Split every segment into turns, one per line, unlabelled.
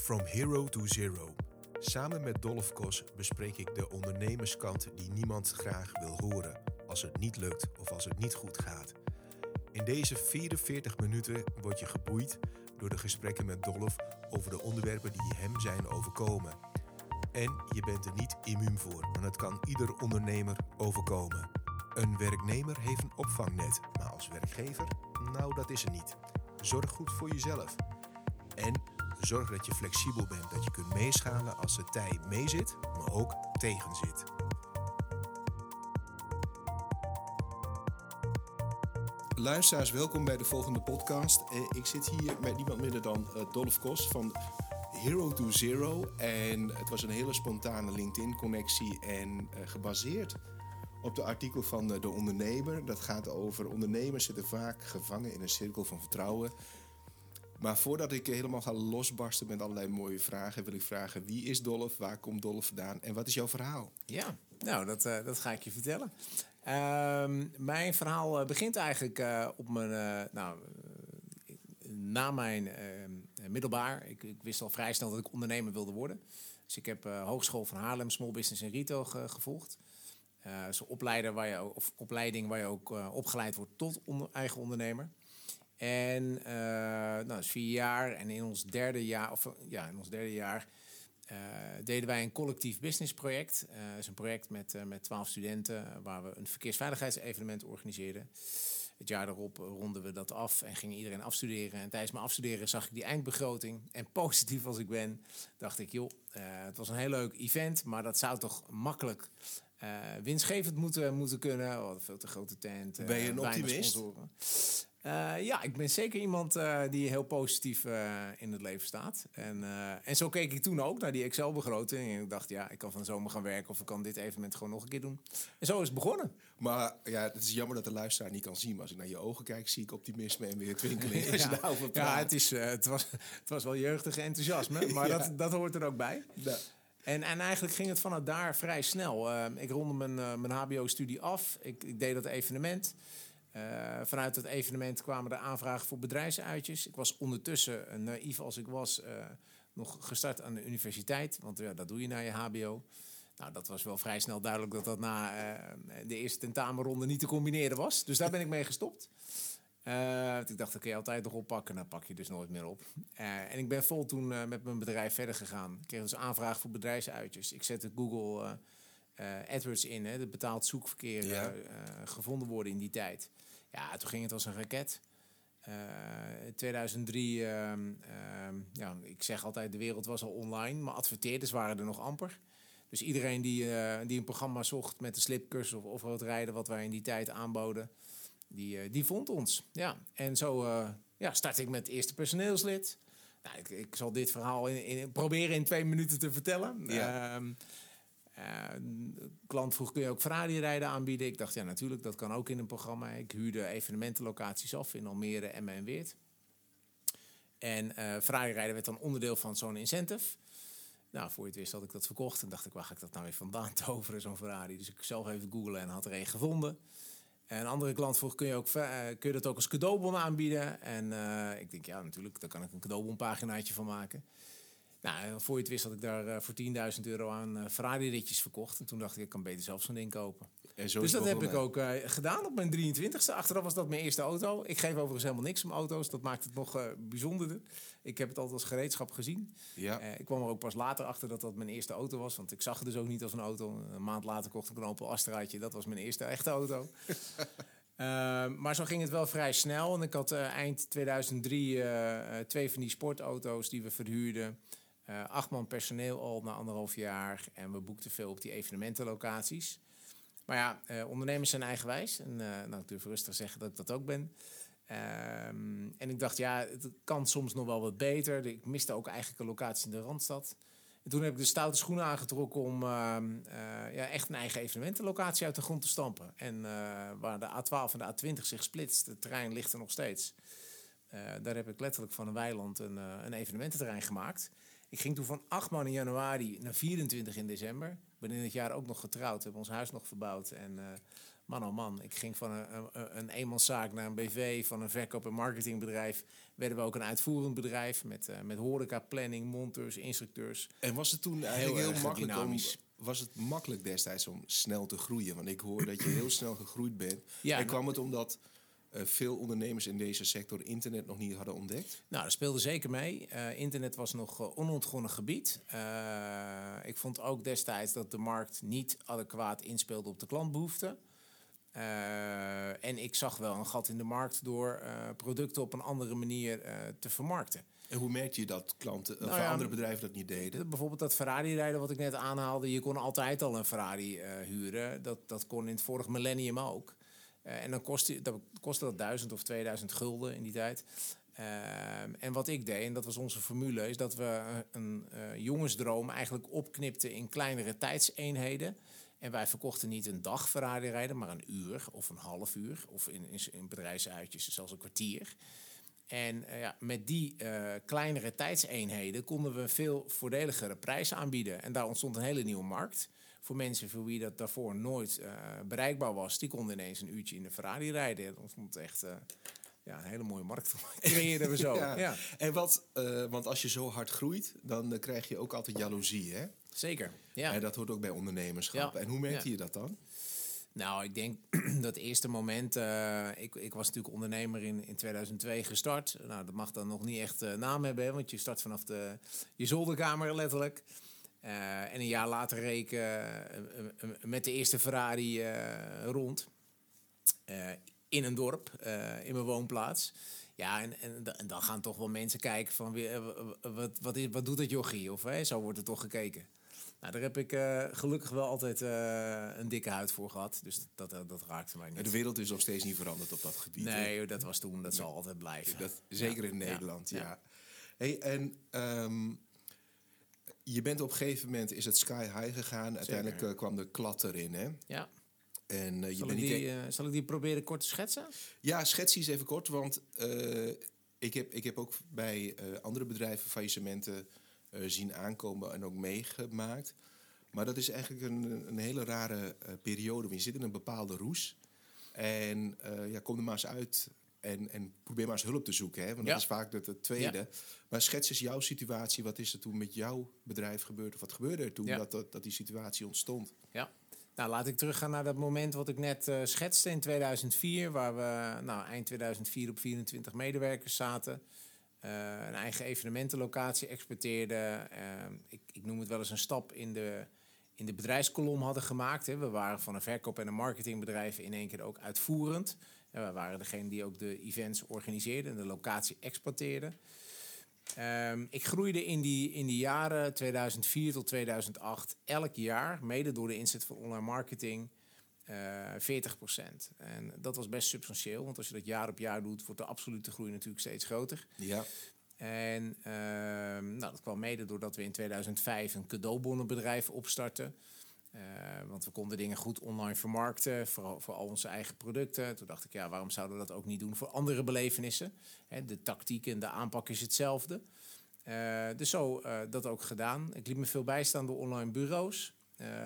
From Hero to Zero. Samen met Dolph Kos bespreek ik de ondernemerskant die niemand graag wil horen als het niet lukt of als het niet goed gaat. In deze 44 minuten word je geboeid door de gesprekken met Dolph over de onderwerpen die hem zijn overkomen. En je bent er niet immuun voor, want het kan ieder ondernemer overkomen. Een werknemer heeft een opvangnet, maar als werkgever, nou dat is er niet. Zorg goed voor jezelf. En zorg dat je flexibel bent, dat je kunt meeschalen als de tij meezit, maar ook tegenzit. Luisteraars, welkom bij de volgende podcast. Eh, Ik zit hier met niemand minder dan eh, Dolph Kos van Hero to Zero. En het was een hele spontane LinkedIn-connectie en eh, gebaseerd op de artikel van De Ondernemer. Dat gaat over ondernemers zitten vaak gevangen in een cirkel van vertrouwen. Maar voordat ik helemaal ga losbarsten met allerlei mooie vragen, wil ik vragen: wie is Dolph? Waar komt Dolph vandaan? En wat is jouw verhaal?
Ja, nou, dat, eh, dat ga ik je vertellen. Ehm, mijn verhaal eh, begint eigenlijk eh, op mijn, nou, na mijn eh, middelbaar. Ik, ik wist al vrij snel dat ik ondernemer wilde worden. Dus ik heb Hogeschool van Haarlem Small Business en Retail ge- gevolgd. Zo'n opleider waar je, of opleiding waar je ook opgeleid wordt tot eigen ondernemer. En eh nou, dat is vier jaar. En in ons derde jaar, of ja, in ons derde jaar eh, deden wij een collectief businessproject. Eh dat is een project met, met 12 studenten waar we een verkeersveiligheidsevenement organiseerden. Het jaar daarop ronden we dat af en ging iedereen afstuderen. En tijdens mijn afstuderen zag ik die eindbegroting. En positief als ik ben, dacht ik, joh, het was een heel leuk event, maar dat zou toch makkelijk winstgevend moeten, moeten kunnen. We hadden veel te grote tent.
Ben je een optimist?
Eh, ja, ik ben zeker iemand eh, die heel positief eh, in het leven staat. En, en zo keek ik toen ook naar die Excel-begroting. En ik dacht, ja, ik kan van zomer gaan werken of ik kan dit evenement gewoon nog een keer doen. En zo is het begonnen.
Maar ja, het is jammer dat de luisteraar niet kan zien. Maar als ik naar je ogen kijk, zie ik optimisme en weer twinkeling.
Ja,
daarover
ja het, is, het, was, het was wel jeugdig enthousiasme, maar
Ja.
dat, dat hoort er ook bij.
Nou,
En, en eigenlijk ging het vanuit daar vrij snel. Ik ronde mijn, mijn HBO-studie af. Ik, ik deed dat evenement. Eh, vanuit het evenement kwamen er aanvragen voor bedrijfsuitjes. Ik was ondertussen, eh, naïef als ik was, eh, nog gestart aan de universiteit. Want ja, dat doe je na je HBO. Nou, dat was wel vrij snel duidelijk dat dat na de eerste tentamenronde niet te combineren was. Dus daar ben ik mee gestopt. Ik dacht, dat kun je altijd nog oppakken. Nou, pak je dus nooit meer op. En ik ben vol toen met mijn bedrijf verder gegaan. Ik kreeg dus aanvraag voor bedrijfsuitjes. Ik zette Google AdWords in, hè, het betaald zoekverkeer,
Ja.
eh, eh, gevonden worden in die tijd. Ja, toen ging het als een raket. In 2003, ehm, ehm, ja, ik zeg altijd, de wereld was al online, maar adverteerders waren er nog amper. Dus iedereen die, eh, die een programma zocht met de slipcursus of offroad rijden, wat wij in die tijd aanboden, die, die vond ons. Ja, en zo ja, startte ik met het eerste personeelslid. Nou, ik, ik zal dit verhaal in, in- proberen in twee minuten te vertellen.
Ja.
Ehm, eh, de klant vroeg, kun je ook Ferrari-rijden aanbieden? Ik dacht, ja, natuurlijk, dat kan ook in een programma. Ik huurde evenementenlocaties af in Almere, Emmen en Weert. En eh Ferrari-rijden werd dan onderdeel van zo'n incentive. Nou, voor je het wist had ik dat verkocht. En dacht ik, waar ga ik dat nou weer vandaan toveren, zo'n Ferrari? Dus ik zelf even googlen en had er een gevonden. En een andere klant vroeg, kun je, ook, eh, kun je dat ook als cadeaubon aanbieden? En ik denk, ja, natuurlijk, daar kan ik een cadeaubonpaginaatje van maken. Nou, voor je het wist had ik daar eh, voor 10.000 euro aan eh, Ferrari-ritjes verkocht. En toen dacht ik, ik kan beter zelf zo'n ding kopen.
en zo
dus dat heb ik ook eh, gedaan op mijn 23ste. Achteraf was dat mijn eerste auto. Ik geef overigens helemaal niks om auto's. Dat maakt het nog bijzonderder. Ik heb het altijd als gereedschap gezien.
Ja.
Ik kwam er ook pas later achter dat dat mijn eerste auto was. Want ik zag het dus ook niet als een auto. Een maand later kocht ik een Opel Astraatje. Dat was mijn eerste echte auto. Eh, maar zo ging het wel vrij snel. En ik had eind 2003 eh, eh, twee van die sportauto's die we verhuurden. Eh, acht man personeel al na anderhalf jaar. En we boekten veel op die evenementenlocaties. Maar ja, eh, ondernemers zijn eigenwijs. En eh, nou, ik durf rustig zeggen dat ik dat ook ben. Ehm, en ik dacht, ja, het kan soms nog wel wat beter. Ik miste ook eigenlijk een locatie in de Randstad. En toen heb ik de stoute schoenen aangetrokken om ehm, eh, ja, echt een eigen evenementenlocatie uit de grond te stampen. En waar de A12 en de A20 zich splitst, het terrein ligt er nog steeds. Daar heb ik letterlijk van een weiland een, een evenemententerrein gemaakt. Ik ging toen van 8 man in januari naar 24 in december. Ik ben in het jaar ook nog getrouwd, hebben ons huis nog verbouwd. En eh, Man oh man, ik ging van een, een, een eenmanszaak naar een BV, van een verkoop- en marketingbedrijf. Werden we ook een uitvoerend bedrijf met, uh, met horeca, planning, monteurs, instructeurs.
En was het toen eigenlijk heel, heel makkelijk dynamisch. om was het makkelijk destijds om snel te groeien? Want ik hoor dat je heel snel gegroeid bent. Ja, en kwam het omdat veel ondernemers in deze sector internet nog niet hadden ontdekt?
Nou, dat speelde zeker mee. Uh, internet was nog uh, onontgonnen gebied. ik vond ook destijds dat de markt niet adequaat inspeelde op de klantbehoeften. en ik zag wel een gat in de markt door producten op een andere manier te vermarkten.
En hoe merkte je dat klanten nou of andere bedrijven dat niet deden?
Bijvoorbeeld dat Ferrari-rijden wat ik net aanhaalde. Je kon altijd al een Ferrari huren. Dat, dat kon in het vorige millennium ook. Uh, en dan kostte dat, kostte dat 1000 of 2000 gulden in die tijd. Uh, en wat ik deed, en dat was onze formule, is dat we een uh, jongensdroom eigenlijk opknipten in kleinere tijdseenheden. En wij verkochten niet een dag Ferrari maar een uur of een half uur. Of in, in, in bedrijfsuitjes zelfs een kwartier. En ja, met die kleinere tijdseenheden konden we veel voordeligere prijzen aanbieden. En daar ontstond een hele nieuwe markt voor mensen voor wie dat daarvoor nooit uh, bereikbaar was, die konden ineens een uurtje in de Ferrari rijden. Dat vond echt uh, ja, een hele mooie markt creëerden we zo. ja. ja.
En wat, uh, want als je zo hard groeit, dan krijg je ook altijd jaloezie, hè?
Zeker, ja.
En dat hoort ook bij ondernemerschap. En hoe merkte je dat dan?
Nou, ik denk dat eerste moment. Uh, ik, ik was natuurlijk ondernemer in, in 2002 gestart. Nou, dat mag dan nog niet echt uh, naam hebben, want je start vanaf de, je zolderkamer letterlijk. Uh, en een jaar later reek uh, met de eerste Ferrari rond. in een dorp, in mijn woonplaats. Ja, en, en, en, dan gaan toch wel mensen kijken van wat, wat, is, wat doet dat jochie? Of hè, zo wordt er toch gekeken. Nou, daar heb ik gelukkig wel altijd een dikke huid voor gehad. Dus dat, dat, dat raakte mij niet.
De wereld is nog steeds niet veranderd op dat gebied.
Nee, dat was toen. Dat zal altijd blijven.
Dat, zeker in Nederland, ja. ja. Hey, en um, je bent op een gegeven moment is het sky high gegaan. Uiteindelijk uh, kwam de klad erin, hè?
Ja.
En, uh, je
zal, ik die, uh, zal ik die proberen kort te schetsen?
Ja, schets eens even kort. Want ik, heb, ik heb ook bij andere bedrijven faillissementen zien aankomen en ook meegemaakt. Maar dat is eigenlijk een, een hele rare periode. Je zit in een bepaalde roes. En ja, kom er maar eens uit en, en probeer maar eens hulp te zoeken. Hè? Want dat is vaak het, het tweede. Maar schets eens jouw situatie. Wat is er toen met jouw bedrijf gebeurd? Of wat gebeurde er toen dat, dat, dat, die situatie ontstond?
Ja. Nou, laat ik teruggaan naar dat moment wat ik net uh, schetste in 2004. Waar we nou, eind 2004 op 24 medewerkers zaten. Uh, een eigen evenementenlocatie exporteerden. Uh, ik, ik noem het wel eens een stap in de, in de bedrijfskolom hadden gemaakt. Hè. We waren van een verkoop- en een marketingbedrijf in één keer ook uitvoerend. En we waren degene die ook de events organiseerde en de locatie exploiteerde. Um, ik groeide in die, in die jaren 2004 tot 2008 elk jaar, mede door de inzet van online marketing, uh, eh, 40%. En dat was best substantieel, want als je dat jaar op jaar doet, wordt de absolute groei natuurlijk steeds groter.
Ja.
En uh, nou, dat kwam mede doordat we in 2005 een cadeaubonnenbedrijf opstarten. Uh, want we konden dingen goed online vermarkten, vooral voor al onze eigen producten. Toen dacht ik, ja, waarom zouden we dat ook niet doen voor andere belevenissen? Hè, de tactiek en de aanpak is hetzelfde. Uh, dus zo uh, dat ook gedaan. Ik liet me veel bijstaan door online bureaus.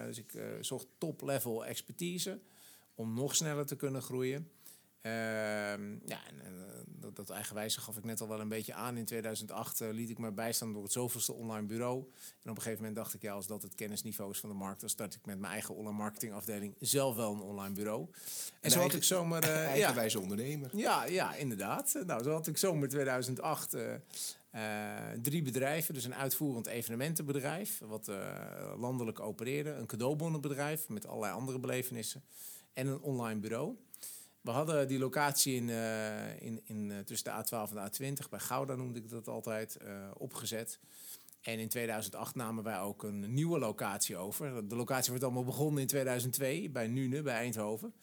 dus ik zocht top-level expertise om nog sneller te kunnen groeien. Ehm, ja, en, uh, dat, dat eigenwijze gaf ik net al wel een beetje aan. In 2008 uh, liet ik me bijstaan door het zoveelste online bureau. En op een gegeven moment dacht ik, ja, als dat het kennisniveau is van de markt, dan start ik met mijn eigen online marketingafdeling zelf wel een online bureau. En zo had ik zomaar. Uh,
eigenwijze ja, ondernemer.
Ja, ja, inderdaad. Nou, zo had ik zomer 2008 drie bedrijven. Dus een uitvoerend evenementenbedrijf, wat landelijk opereerde. Een cadeaubonnenbedrijf met allerlei andere belevenissen. En een online bureau. We hadden die locatie in, uh, in, in, uh, tussen de A12 en de A20, bij Gouda noemde ik dat altijd, uh, opgezet. En in 2008 namen wij ook een nieuwe locatie over. De locatie wordt allemaal begonnen in 2002 bij Nune, bij Eindhoven.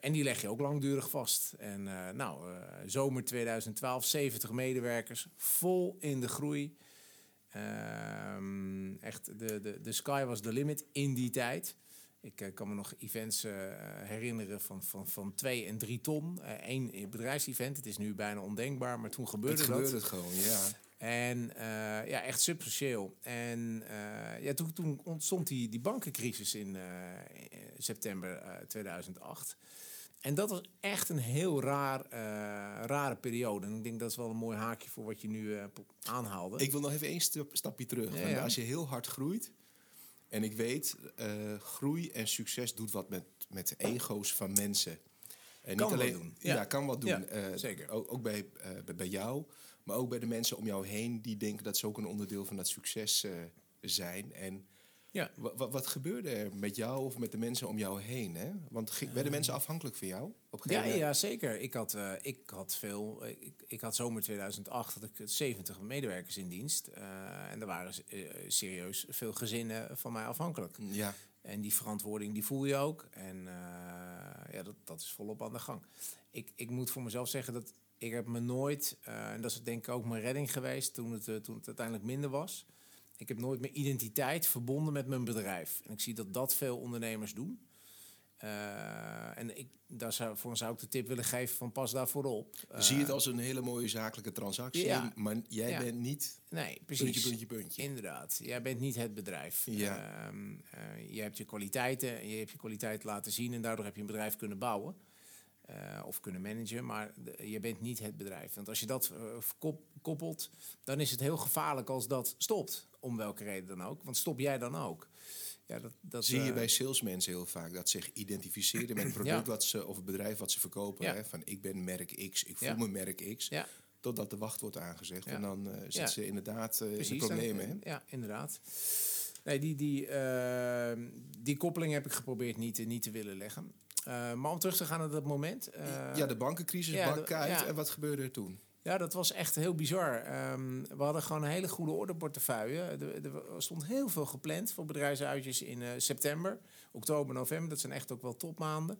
en die leg je ook langdurig vast. En nou, zomer 2012, 70 medewerkers, vol in de groei. Ehm, echt, de, de, de sky was the limit in die tijd. Ik uh, kan me nog events uh, herinneren van, van, van twee en drie ton. Eén uh, bedrijfsevent. Het is nu bijna ondenkbaar, maar toen gebeurde
het gebeurde het gewoon, ja.
En uh, ja, echt substantieel. En uh, ja, toen, toen ontstond die, die bankencrisis in uh, september 2008. En dat was echt een heel raar, rare periode. En ik denk dat is wel een mooi haakje voor wat je nu aanhaalde.
Ik wil nog even één stapje terug. Ja, ja. Als je heel hard groeit, en ik weet, groei en succes doet wat met, met de ego's van mensen. En
kan niet alleen, doen.
Ja. kan wat doen.
zeker.
Ook, ook bij, bij jou. Maar ook bij de mensen om jou heen die denken dat ze ook een onderdeel van dat succes zijn. En ja. wat gebeurde er met jou of met de mensen om jou heen? Hè? Want werden mensen afhankelijk van jou?
Op ja, ja, zeker. Ik had, uh, ik had veel. Ik, ik had zomer 2008 had ik 70 medewerkers in dienst. Uh, en er waren serieus veel gezinnen van mij afhankelijk.
Ja.
En die verantwoording die voel je ook. En ja, dat, dat is volop aan de gang. Ik, ik moet voor mezelf zeggen dat ik heb me nooit, en dat is denk ik ook mijn redding geweest toen het, toen het uiteindelijk minder was. Ik heb nooit mijn identiteit verbonden met mijn bedrijf. En ik zie dat dat veel ondernemers doen. Uh, en ik, daar zou, voor zou ik de tip willen geven van pas daarvoor op.
zie het als een hele mooie zakelijke transactie, ja, maar jij
ja.
bent niet
nee, precies.
puntje, puntje, puntje.
Inderdaad, jij bent niet het bedrijf. Ja. Uh, je hebt je kwaliteiten, je hebt je kwaliteit laten zien en daardoor heb je een bedrijf kunnen bouwen. Uh, of kunnen managen, maar de, je bent niet het bedrijf. Want als je dat uh, koppelt, dan is het heel gevaarlijk als dat stopt. Om welke reden dan ook. Want stop jij dan ook.
Ja, dat, dat, Zie je uh, bij salesmensen heel vaak dat ze zich identificeren met het product ja. wat ze, of het bedrijf wat ze verkopen. Ja. Hè? Van ik ben merk X, ik voel me merk X. Totdat de wacht wordt aangezegd. En dan zitten ze inderdaad in problemen.
Dan, ja, inderdaad. Nee, die, die, die koppeling heb ik geprobeerd niet, niet te willen leggen. Uh, maar om terug te gaan naar dat moment. Uh,
ja, de bankencrisis ja. En wat gebeurde er toen?
Ja, dat was echt heel bizar. Um, we hadden gewoon een hele goede orderportefeuille. Er, er, stond heel veel gepland voor bedrijfsuitjes in uh, september, oktober, november. Dat zijn echt ook wel topmaanden.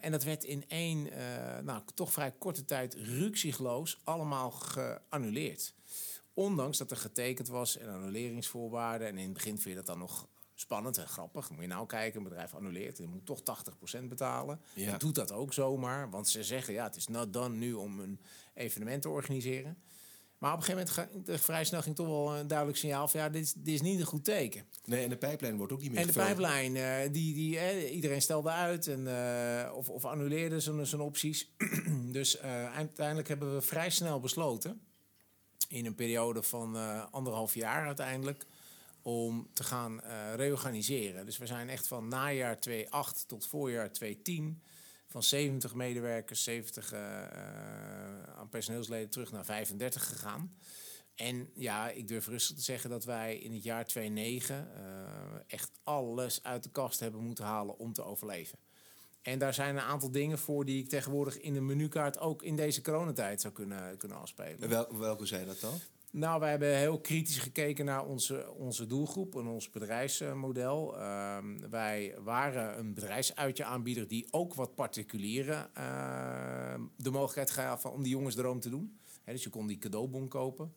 en dat werd in één, nou, toch vrij korte tijd, ruksigloos allemaal geannuleerd. Ondanks dat er getekend was en annuleringsvoorwaarden. En in het begin vind je dat dan nog spannend en grappig. Moet je nou kijken, een bedrijf annuleert en moet toch 80% betalen. Ja. doet dat ook zomaar, want ze zeggen ja, het is not done nu om een evenement te organiseren. Maar op een gegeven moment ging vrij snel ging toch wel een duidelijk signaal van ja, dit is, dit is niet een goed teken.
Nee, en de pijplijn wordt ook niet meer
En de pijplijn, uh, die, die, uh, iedereen stelde uit en, uh, of, of annuleerde zijn opties. dus uiteindelijk hebben we vrij snel besloten, in een periode van anderhalf jaar uiteindelijk, om te gaan uh, reorganiseren. Dus we zijn echt van najaar 2008 tot voorjaar 2010 van 70 medewerkers, 70 uh, uh, aan personeelsleden terug naar 35 gegaan. En ja, ik durf rustig te zeggen dat wij in het jaar 2009 uh, echt alles uit de kast hebben moeten halen om te overleven. En daar zijn een aantal dingen voor die ik tegenwoordig in de menukaart ook in deze coronatijd zou kunnen, kunnen afspelen.
Wel, welke zijn dat dan?
Nou, wij hebben heel kritisch gekeken naar onze, onze doelgroep en ons bedrijfsmodel. Uh, wij waren een bedrijfsuitje aanbieder die ook wat particulieren uh, de mogelijkheid gaf om die jongensdroom te doen. Dus je kon die cadeaubon kopen.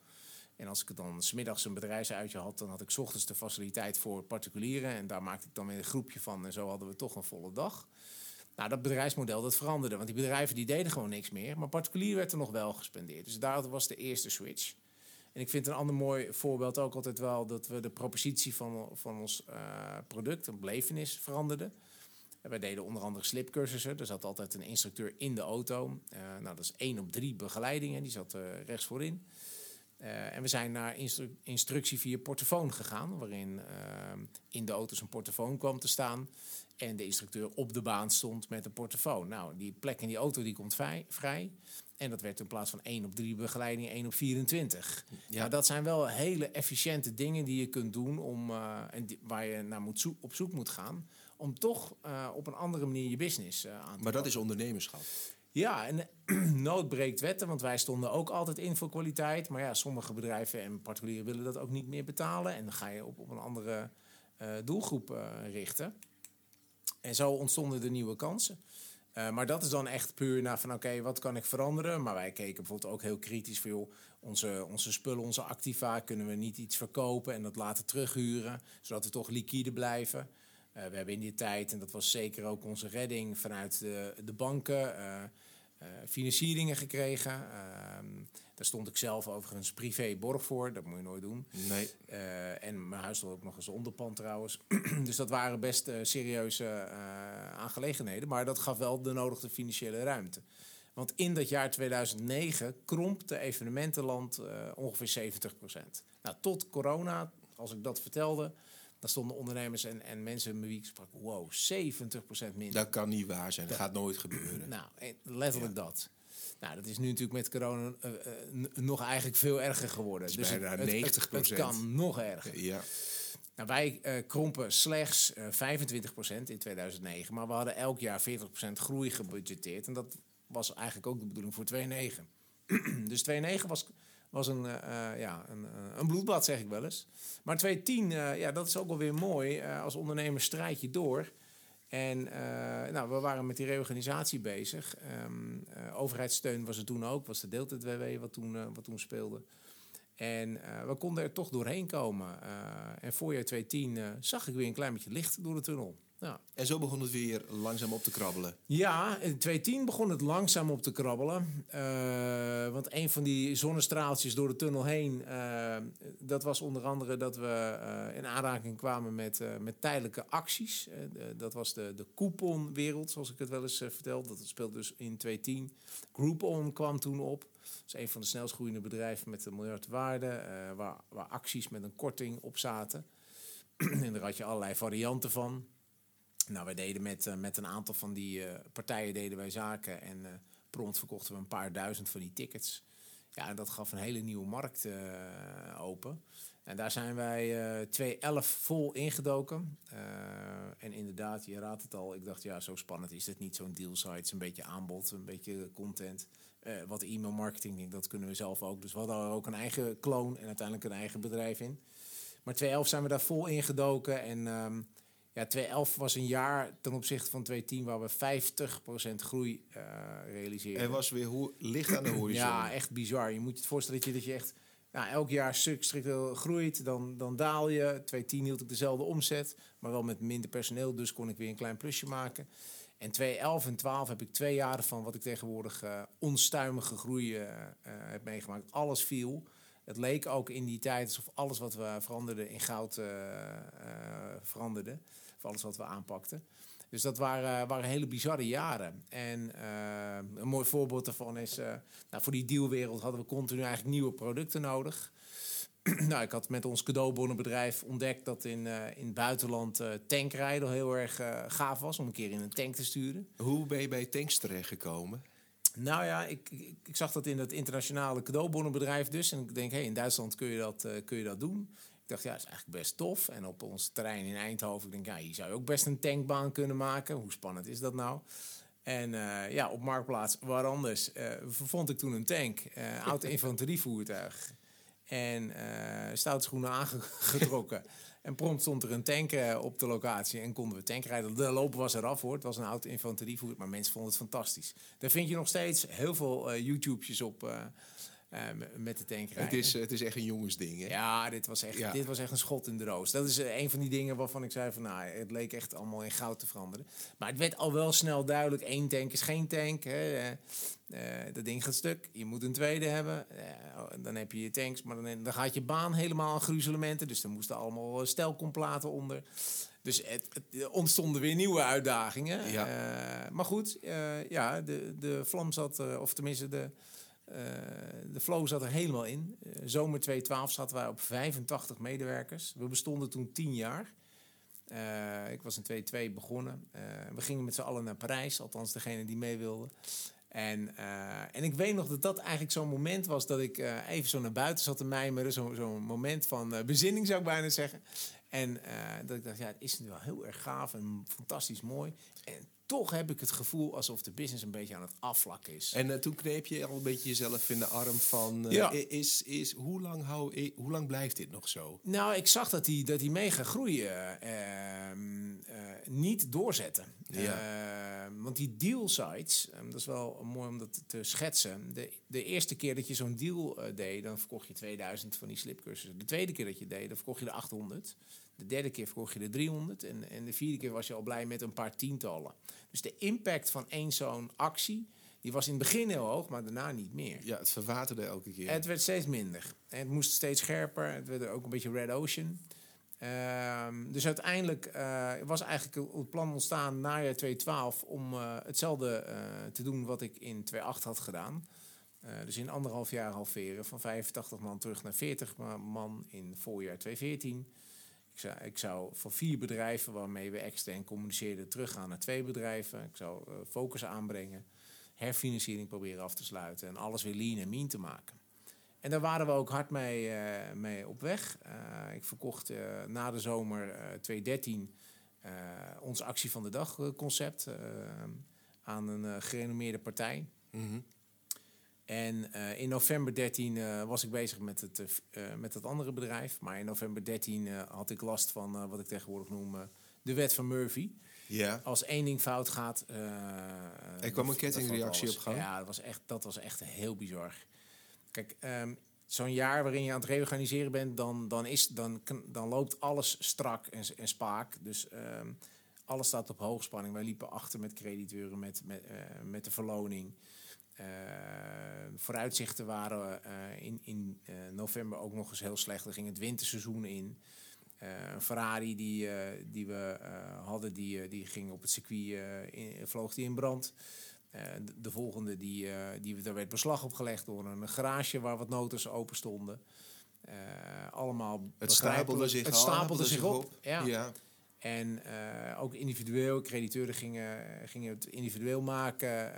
En als ik dan smiddags een bedrijfsuitje had, dan had ik ochtends de faciliteit voor particulieren. En daar maakte ik dan weer een groepje van. En zo hadden we toch een volle dag. Nou, dat bedrijfsmodel dat veranderde. Want die bedrijven die deden gewoon niks meer. Maar particulier werd er nog wel gespendeerd. Dus daar was de eerste switch. En ik vind een ander mooi voorbeeld ook altijd wel dat we de propositie van, van ons uh, product, een belevenis, veranderden. En wij deden onder andere slipcursussen. Er zat altijd een instructeur in de auto. Uh, nou, dat is één op drie begeleidingen. Die zat uh, rechts voorin. En we zijn naar instru instructie via portofoon gegaan, waarin in de auto's een portofoon kwam te staan en de instructeur op de baan stond met een portofoon. Nou, die plek in die auto die komt vrij. En dat werd in plaats van 1 op 3 begeleiding 1 op 24. Ja. Nou, dat zijn wel hele efficiënte dingen die je kunt doen om, uh, en die, waar je naar moet op zoek moet gaan. Om toch uh, op een andere manier je business uh, aan te
Maar dat is ondernemerschap.
Ja, en nood breekt wetten, want wij stonden ook altijd in voor kwaliteit. Maar ja, sommige bedrijven en particulieren willen dat ook niet meer betalen. En dan ga je op, op een andere doelgroep richten. En zo ontstonden de nieuwe kansen. Uh, maar dat is dan echt puur naar van oké, wat kan ik veranderen? Maar wij keken bijvoorbeeld ook heel kritisch voor joh, onze, onze spullen, onze activa, kunnen we niet iets verkopen en dat laten terughuren, zodat we toch liquide blijven. Uh, we hebben in die tijd, en dat was zeker ook onze redding vanuit de, de banken, uh, financieringen gekregen. Daar stond ik zelf overigens privé borg voor. Dat moet je nooit doen.
Nee.
Uh, en mijn huis stond ook nog eens onderpand trouwens. dus dat waren best uh, serieuze uh, aangelegenheden. Maar dat gaf wel de nodige financiële ruimte. Want in dat jaar 2009 kromp de evenementenland ongeveer 70%. Nou, tot corona, als ik dat vertelde, dan stonden ondernemers en, en mensen met wie ik sprak, wow, 70% minder.
Dat kan niet waar zijn, dat, gaat nooit gebeuren.
Nou, letterlijk dat. Nou, dat is nu natuurlijk met corona uh, uh, nog eigenlijk veel erger geworden.
dus bijna het, 90
het, het, kan nog erger.
Ja.
Nou, wij uh, krompen slechts 25% in 2009, maar we hadden elk jaar 40% groei gebudgeteerd. En dat was eigenlijk ook de bedoeling voor 2009. dus 2009 was was een, ja, een, een bloedbad, zeg ik wel eens. Maar 2010, uh, ja, dat is ook wel weer mooi. Als ondernemer strijd je door. En nou, we waren met die reorganisatie bezig. Um, overheidssteun was er toen ook, was de deeltijd-WW wat toen, wat toen speelde. En we konden er toch doorheen komen. en voorjaar 2010 zag ik weer een klein beetje licht door de tunnel. Ja.
En zo begon het weer langzaam op te krabbelen.
Ja, in 2010 begon het langzaam op te krabbelen. Uh, want een van die zonnestraaltjes door de tunnel heen, uh, dat was onder andere dat we uh, in aanraking kwamen met, met tijdelijke acties. dat was de, de couponwereld, zoals ik het wel eens vertelde. Dat speelde dus in 2010. Groupon kwam toen op. Dat is een van de snelst groeiende bedrijven met een miljard waarde, waar, waar acties met een korting op zaten. en daar had je allerlei varianten van. Nou, wij deden met, uh, met een aantal van die uh, partijen deden wij zaken en uh, prompt verkochten we een paar duizend van die tickets. Ja, en dat gaf een hele nieuwe markt open. En daar zijn wij 2011 vol ingedoken. en inderdaad, je raadt het al, ik dacht ja, zo spannend is het niet, zo'n deal site. Een beetje aanbod, een beetje content. wat e-mail marketing, dat kunnen we zelf ook. Dus we hadden ook een eigen kloon en uiteindelijk een eigen bedrijf in. Maar 2011 zijn we daar vol ingedoken en... Um, ja, 2011 was een jaar ten opzichte van 2010 waar we 50% groei uh, realiseerden.
En was weer hoe licht aan de horizon.
ja, echt bizar. Je moet je het voorstellen dat je, dat je echt nou, elk jaar stuk structureel groeit, dan, dan daal je. 2010 hield ik dezelfde omzet, maar wel met minder personeel, dus kon ik weer een klein plusje maken. En 2011 en 12 heb ik twee jaren van wat ik tegenwoordig uh, onstuimige groei uh, heb meegemaakt. Alles viel. Het leek ook in die tijd alsof alles wat we veranderden in goud veranderde alles wat we aanpakten. Dus dat waren, waren hele bizarre jaren. En uh, een mooi voorbeeld daarvan is, uh, nou, voor die dealwereld hadden we continu eigenlijk nieuwe producten nodig. nou, ik had met ons cadeaubonnenbedrijf ontdekt dat in, uh, in het buitenland tankrijden heel erg gaaf was om een keer in een tank te sturen.
Hoe ben je bij tanks terechtgekomen?
Nou ja, ik, ik, ik, zag dat in het internationale cadeaubonnenbedrijf dus. En ik denk, hé, hey, in Duitsland kun je, dat, kun je dat doen. Ik dacht, ja, dat is eigenlijk best tof. En op ons terrein in Eindhoven, ik denk, ja, hier zou je ook best een tankbaan kunnen maken. Hoe spannend is dat nou? En uh, ja, op Marktplaats, waar anders, uh, vond ik toen een tank. Uh, oud infanterievoertuig. En uh, schoenen aangetrokken. en prompt stond er een tank op de locatie en konden we tankrijden. De lopen was eraf hoor. Het was een oud infanterievoertuig, maar mensen vonden het fantastisch. Daar vind je nog steeds heel veel YouTube's op met de tank
Het is, het is echt een jongensding, hè?
Ja, dit was, echt, dit was echt een schot in de roos. Dat is uh, een van die dingen waarvan ik zei van... nou, het leek echt allemaal in goud te veranderen. Maar het werd al wel snel duidelijk... één tank is geen tank. Hè. Uh, dat ding gaat stuk. Je moet een tweede hebben. dan heb je je tanks. Maar dan, dan gaat je baan helemaal aan gruzelementen. Dus er moesten allemaal stelkomplaten onder. Dus het, het, ontstonden weer nieuwe uitdagingen. Ja. maar goed, ja, de, de vlam zat... of tenminste de de flow zat er helemaal in. Uh, zomer 2012 zaten wij op 85 medewerkers. We bestonden toen 10 jaar. Uh, ik was in 2002 begonnen. we gingen met z'n allen naar Parijs, althans degene die mee wilde. En, en ik weet nog dat dat eigenlijk zo'n moment was dat ik even zo naar buiten zat te mijmeren. Zo'n zo moment van bezinning zou ik bijna zeggen. En dat ik dacht, ja, het is nu wel heel erg gaaf en fantastisch mooi. En toch heb ik het gevoel alsof de business een beetje aan het afvlakken is.
En uh, toen kneep je al een beetje jezelf in de arm van... Uh, ja. is, is, hoe, lang hou, hoe lang blijft dit nog zo?
Nou, ik zag dat hij dat die mega groeien ehm, uh, niet doorzetten. Ja. Ehm, want die deal sites, um, dat is wel mooi om dat te schetsen. De, de eerste keer dat je zo'n deal deed, dan verkocht je 2000 van die slipcursussen. De tweede keer dat je deed, dan verkocht je de 800. De derde keer verkocht je de 300 en, en de vierde keer was je al blij met een paar tientallen. Dus de impact van één zo'n actie, Die was in het begin heel hoog, maar daarna niet meer.
Ja, het verwaterde elke keer.
Het werd steeds minder. En het moest steeds scherper. Het werd ook een beetje red ocean. Ehm, dus uiteindelijk uh, was eigenlijk het plan ontstaan na jaar 2012 om uh, hetzelfde uh, te doen wat ik in 2008 had gedaan. dus in anderhalf jaar halveren van 85 man terug naar 40 man in voorjaar 2014. Ik zou, ik zou voor vier bedrijven waarmee we extern communiceerden teruggaan naar twee bedrijven. Ik zou focus aanbrengen, herfinanciering proberen af te sluiten en alles weer lean en mean te maken. En daar waren we ook hard mee, uh, mee op weg. Uh, ik verkocht na de zomer 2013 ons actie van de dag concept aan een gerenommeerde partij. -hmm. En in november 13 was ik bezig met het, met het andere bedrijf. Maar in november 13 had ik last van wat ik tegenwoordig noem de wet van Murphy.
Ja.
Als één ding fout gaat.
er kwam een kettingreactie op gang.
Ja, dat was echt, dat was echt heel bizar. Kijk, um, zo'n jaar waarin je aan het reorganiseren bent, dan, dan, is, dan, dan loopt alles strak en, en spaak. Dus um, alles staat op hoogspanning. Wij liepen achter met crediteuren, met, met, met de verloning. Uh, vooruitzichten waren uh, in, in november ook nog eens heel slecht. Er ging het winterseizoen in. een Ferrari die, die we hadden, die, die ging op het circuit, in, vloog die in brand. De, de, volgende, die, die, daar werd beslag op gelegd door een garage waar wat notors open stonden. Uh, allemaal
het stapelde zich,
het stapelde zich op. op.
Ja. ja.
En ook individueel, crediteuren gingen, gingen het individueel maken.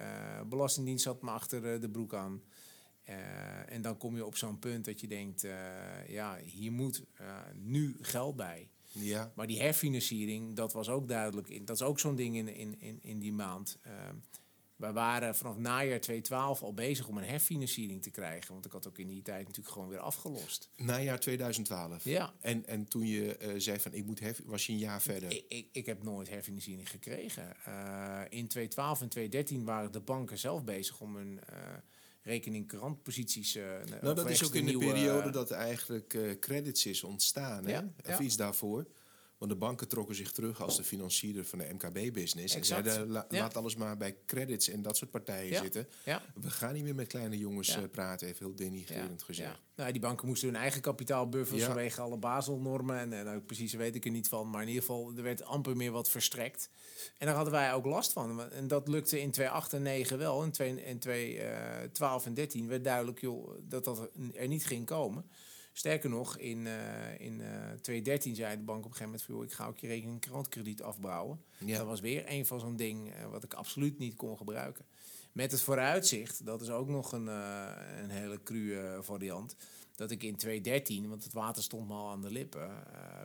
Belastingdienst zat me achter de broek aan. en dan kom je op zo'n punt dat je denkt, ja, hier moet nu geld bij.
Ja.
Maar die herfinanciering, dat was ook duidelijk. In, dat is ook zo'n ding in, in, in, in die maand. We waren vanaf najaar 2012 al bezig om een herfinanciering te krijgen. Want ik had ook in die tijd natuurlijk gewoon weer afgelost.
Najaar 2012?
Ja.
En, en toen je uh, zei van ik moet hef, was je een jaar verder?
Ik, ik, ik heb nooit herfinanciering gekregen. Uh, in 2012 en 2013 waren de banken zelf bezig om hun... Uh, rekening krantposities.
Nou, dat is ook in de nieuwe, periode dat eigenlijk credits is ontstaan, hè? Ja, of ja. iets daarvoor. Want de banken trokken zich terug als de financier van de MKB-business. En zeiden, la, ja. laat alles maar bij credits en dat soort partijen
ja.
zitten.
Ja.
We gaan niet meer met kleine jongens uh, praten, even heel denigrerend gezegd.
Nou, die banken moesten hun eigen kapitaalbuffers vanwege alle Basel-normen. En, en nou, precies weet ik er niet van. Maar in ieder geval, er werd amper meer wat verstrekt. En daar hadden wij ook last van. En dat lukte in 2008 en 9 wel. In 2012 en 13 werd duidelijk joh, dat dat er niet ging komen. Sterker nog, in, uh, in uh, 2013 zei de bank op een gegeven moment... Van, ik ga ook je rekening krantkrediet afbouwen. Ja. Dat was weer een van zo'n ding uh, wat ik absoluut niet kon gebruiken. Met het vooruitzicht, dat is ook nog een, een hele cru variant... dat ik in 2013, want het water stond me al aan de lippen...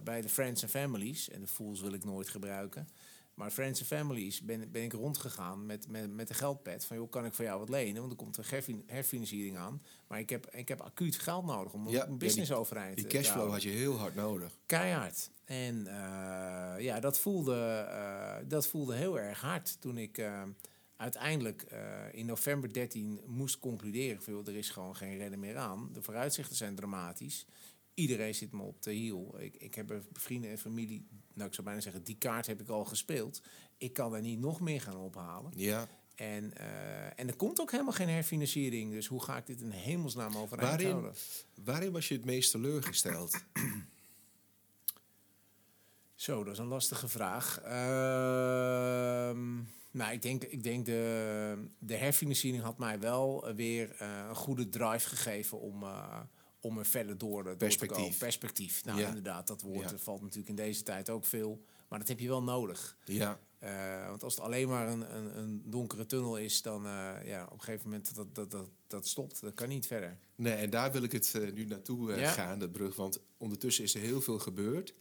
bij de Friends and Families, en de Fools wil ik nooit gebruiken... Maar Friends and Families ben, ben ik rondgegaan met, met, met de geldpad. Van, joh, kan ik voor jou wat lenen? Want er komt een herfinanciering aan. Maar ik heb, ik heb acuut geld nodig om
ja,
een business
ja,
overeind
te Die cashflow had je heel hard nodig.
Keihard. En uh, ja, dat voelde, uh, dat voelde heel erg hard toen ik uh, uiteindelijk in november 13 moest concluderen. Van, joh, er is gewoon geen redden meer aan. De vooruitzichten zijn dramatisch. Iedereen zit me op de hiel. Ik, ik heb vrienden en familie nou ik zou bijna zeggen, die kaart heb ik al gespeeld. Ik kan er niet nog meer gaan ophalen.
Ja.
En, uh, en er komt ook helemaal geen herfinanciering. Dus hoe ga ik dit in hemelsnaam overeind
waarin,
houden?
Waarin was je het meest teleurgesteld?
Zo, dat is een lastige vraag. Uh, nou, ik denk, ik denk de, de herfinanciering had mij wel weer uh, een goede drive gegeven om uh, om er verder door, door
Perspectief.
te komen. Perspectief. Nou,
Ja.
inderdaad, dat woord
Ja.
valt natuurlijk in deze tijd ook veel. Maar dat heb je wel nodig.
Ja.
Eh, want als het alleen maar een, een, een donkere tunnel is, dan uh, ja, op een gegeven moment dat dat, dat, dat stopt. Dat kan niet verder.
Nee, en daar wil ik het uh, nu naartoe
Ja.
gaan, de brug. Want ondertussen is er heel veel gebeurd.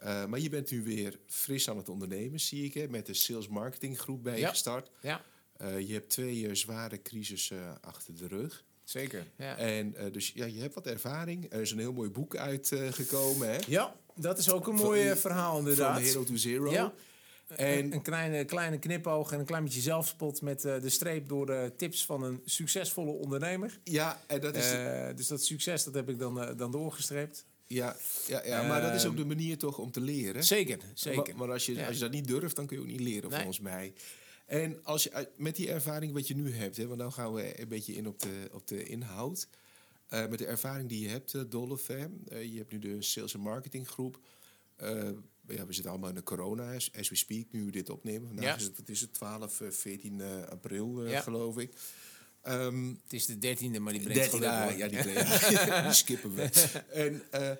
Maar je bent nu weer fris aan het ondernemen, zie ik. Hè, met de sales marketing groep bij je
Ja.
gestart.
Ja,
je hebt twee zware crisissen achter de rug.
Zeker. Ja.
En uh, dus ja, je hebt wat ervaring. Er is een heel mooi boek uitgekomen, hè?
ja, dat is ook een
Van-
mooi eh, verhaal
Van
inderdaad.
Hero to Zero.
Ja.
En-
En een kleine, kleine knipoog en een klein beetje zelfspot met eh, de streep door de tips van een succesvolle ondernemer.
Ja, en dat is,
Eh, dus dat succes dat heb ik dan, eh, dan doorgestreept.
ja, ja, ja, maar dat is ook
ehm,
de manier toch om te leren.
Zeker, zeker.
Maar, maar als, je,
Ja.
als je dat niet durft, dan kun je ook niet leren,
Nee.
volgens mij. En als je uit- met die ervaring wat je nu hebt, hè, want dan gaan we een beetje in op de, op de inhoud. Eh, met de ervaring die je hebt, uh, Dolph, hè, eh, je hebt nu de sales en marketing groep. Eh, ja, we zitten allemaal in de corona, as, as we speak, nu we dit opnemen. Vandaag
Ja.
is het, wat is het 12, eh, 14 eh, april, eh,
Ja.
geloof ik. Ehm,
Het is de dertiende, maar die brengt
13
geluk,
jaar,
hoor.
ja, die, ja, die skippen we. En eh,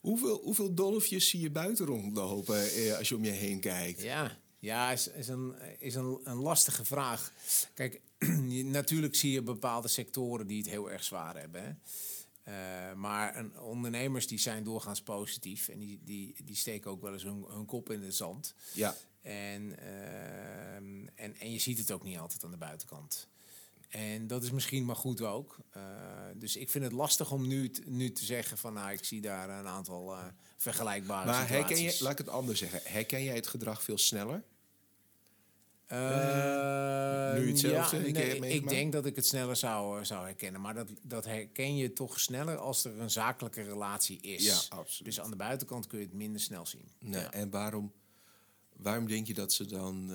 hoeveel, hoeveel dolfjes zie je buiten rondlopen eh, als je om je heen kijkt?
Ja, ja is, is, een, is een, een lastige vraag. Kijk, natuurlijk zie je bepaalde sectoren die het heel erg zwaar hebben. Hè? Eh, maar een, ondernemers die zijn doorgaans positief en die, die, die steken ook wel eens hun, hun kop in het zand.
Ja,
En, ehm, en, en je ziet het ook niet altijd aan de buitenkant. En dat is misschien maar goed ook. Eh, dus ik vind het lastig om nu, nu te zeggen van nou, ik zie daar een aantal eh, vergelijkbare
maar herken
situaties.
je, laat ik het anders zeggen, herken jij het gedrag veel sneller?
Eh,
Nu hetzelfde,
ja, nee, ik denk dat ik het sneller zou, zou herkennen. Maar dat, dat herken je toch sneller als er een zakelijke relatie is.
Ja, absoluut.
Dus aan de buitenkant kun je het minder snel zien.
Nee,
Ja.
En waarom, waarom denk je dat ze dan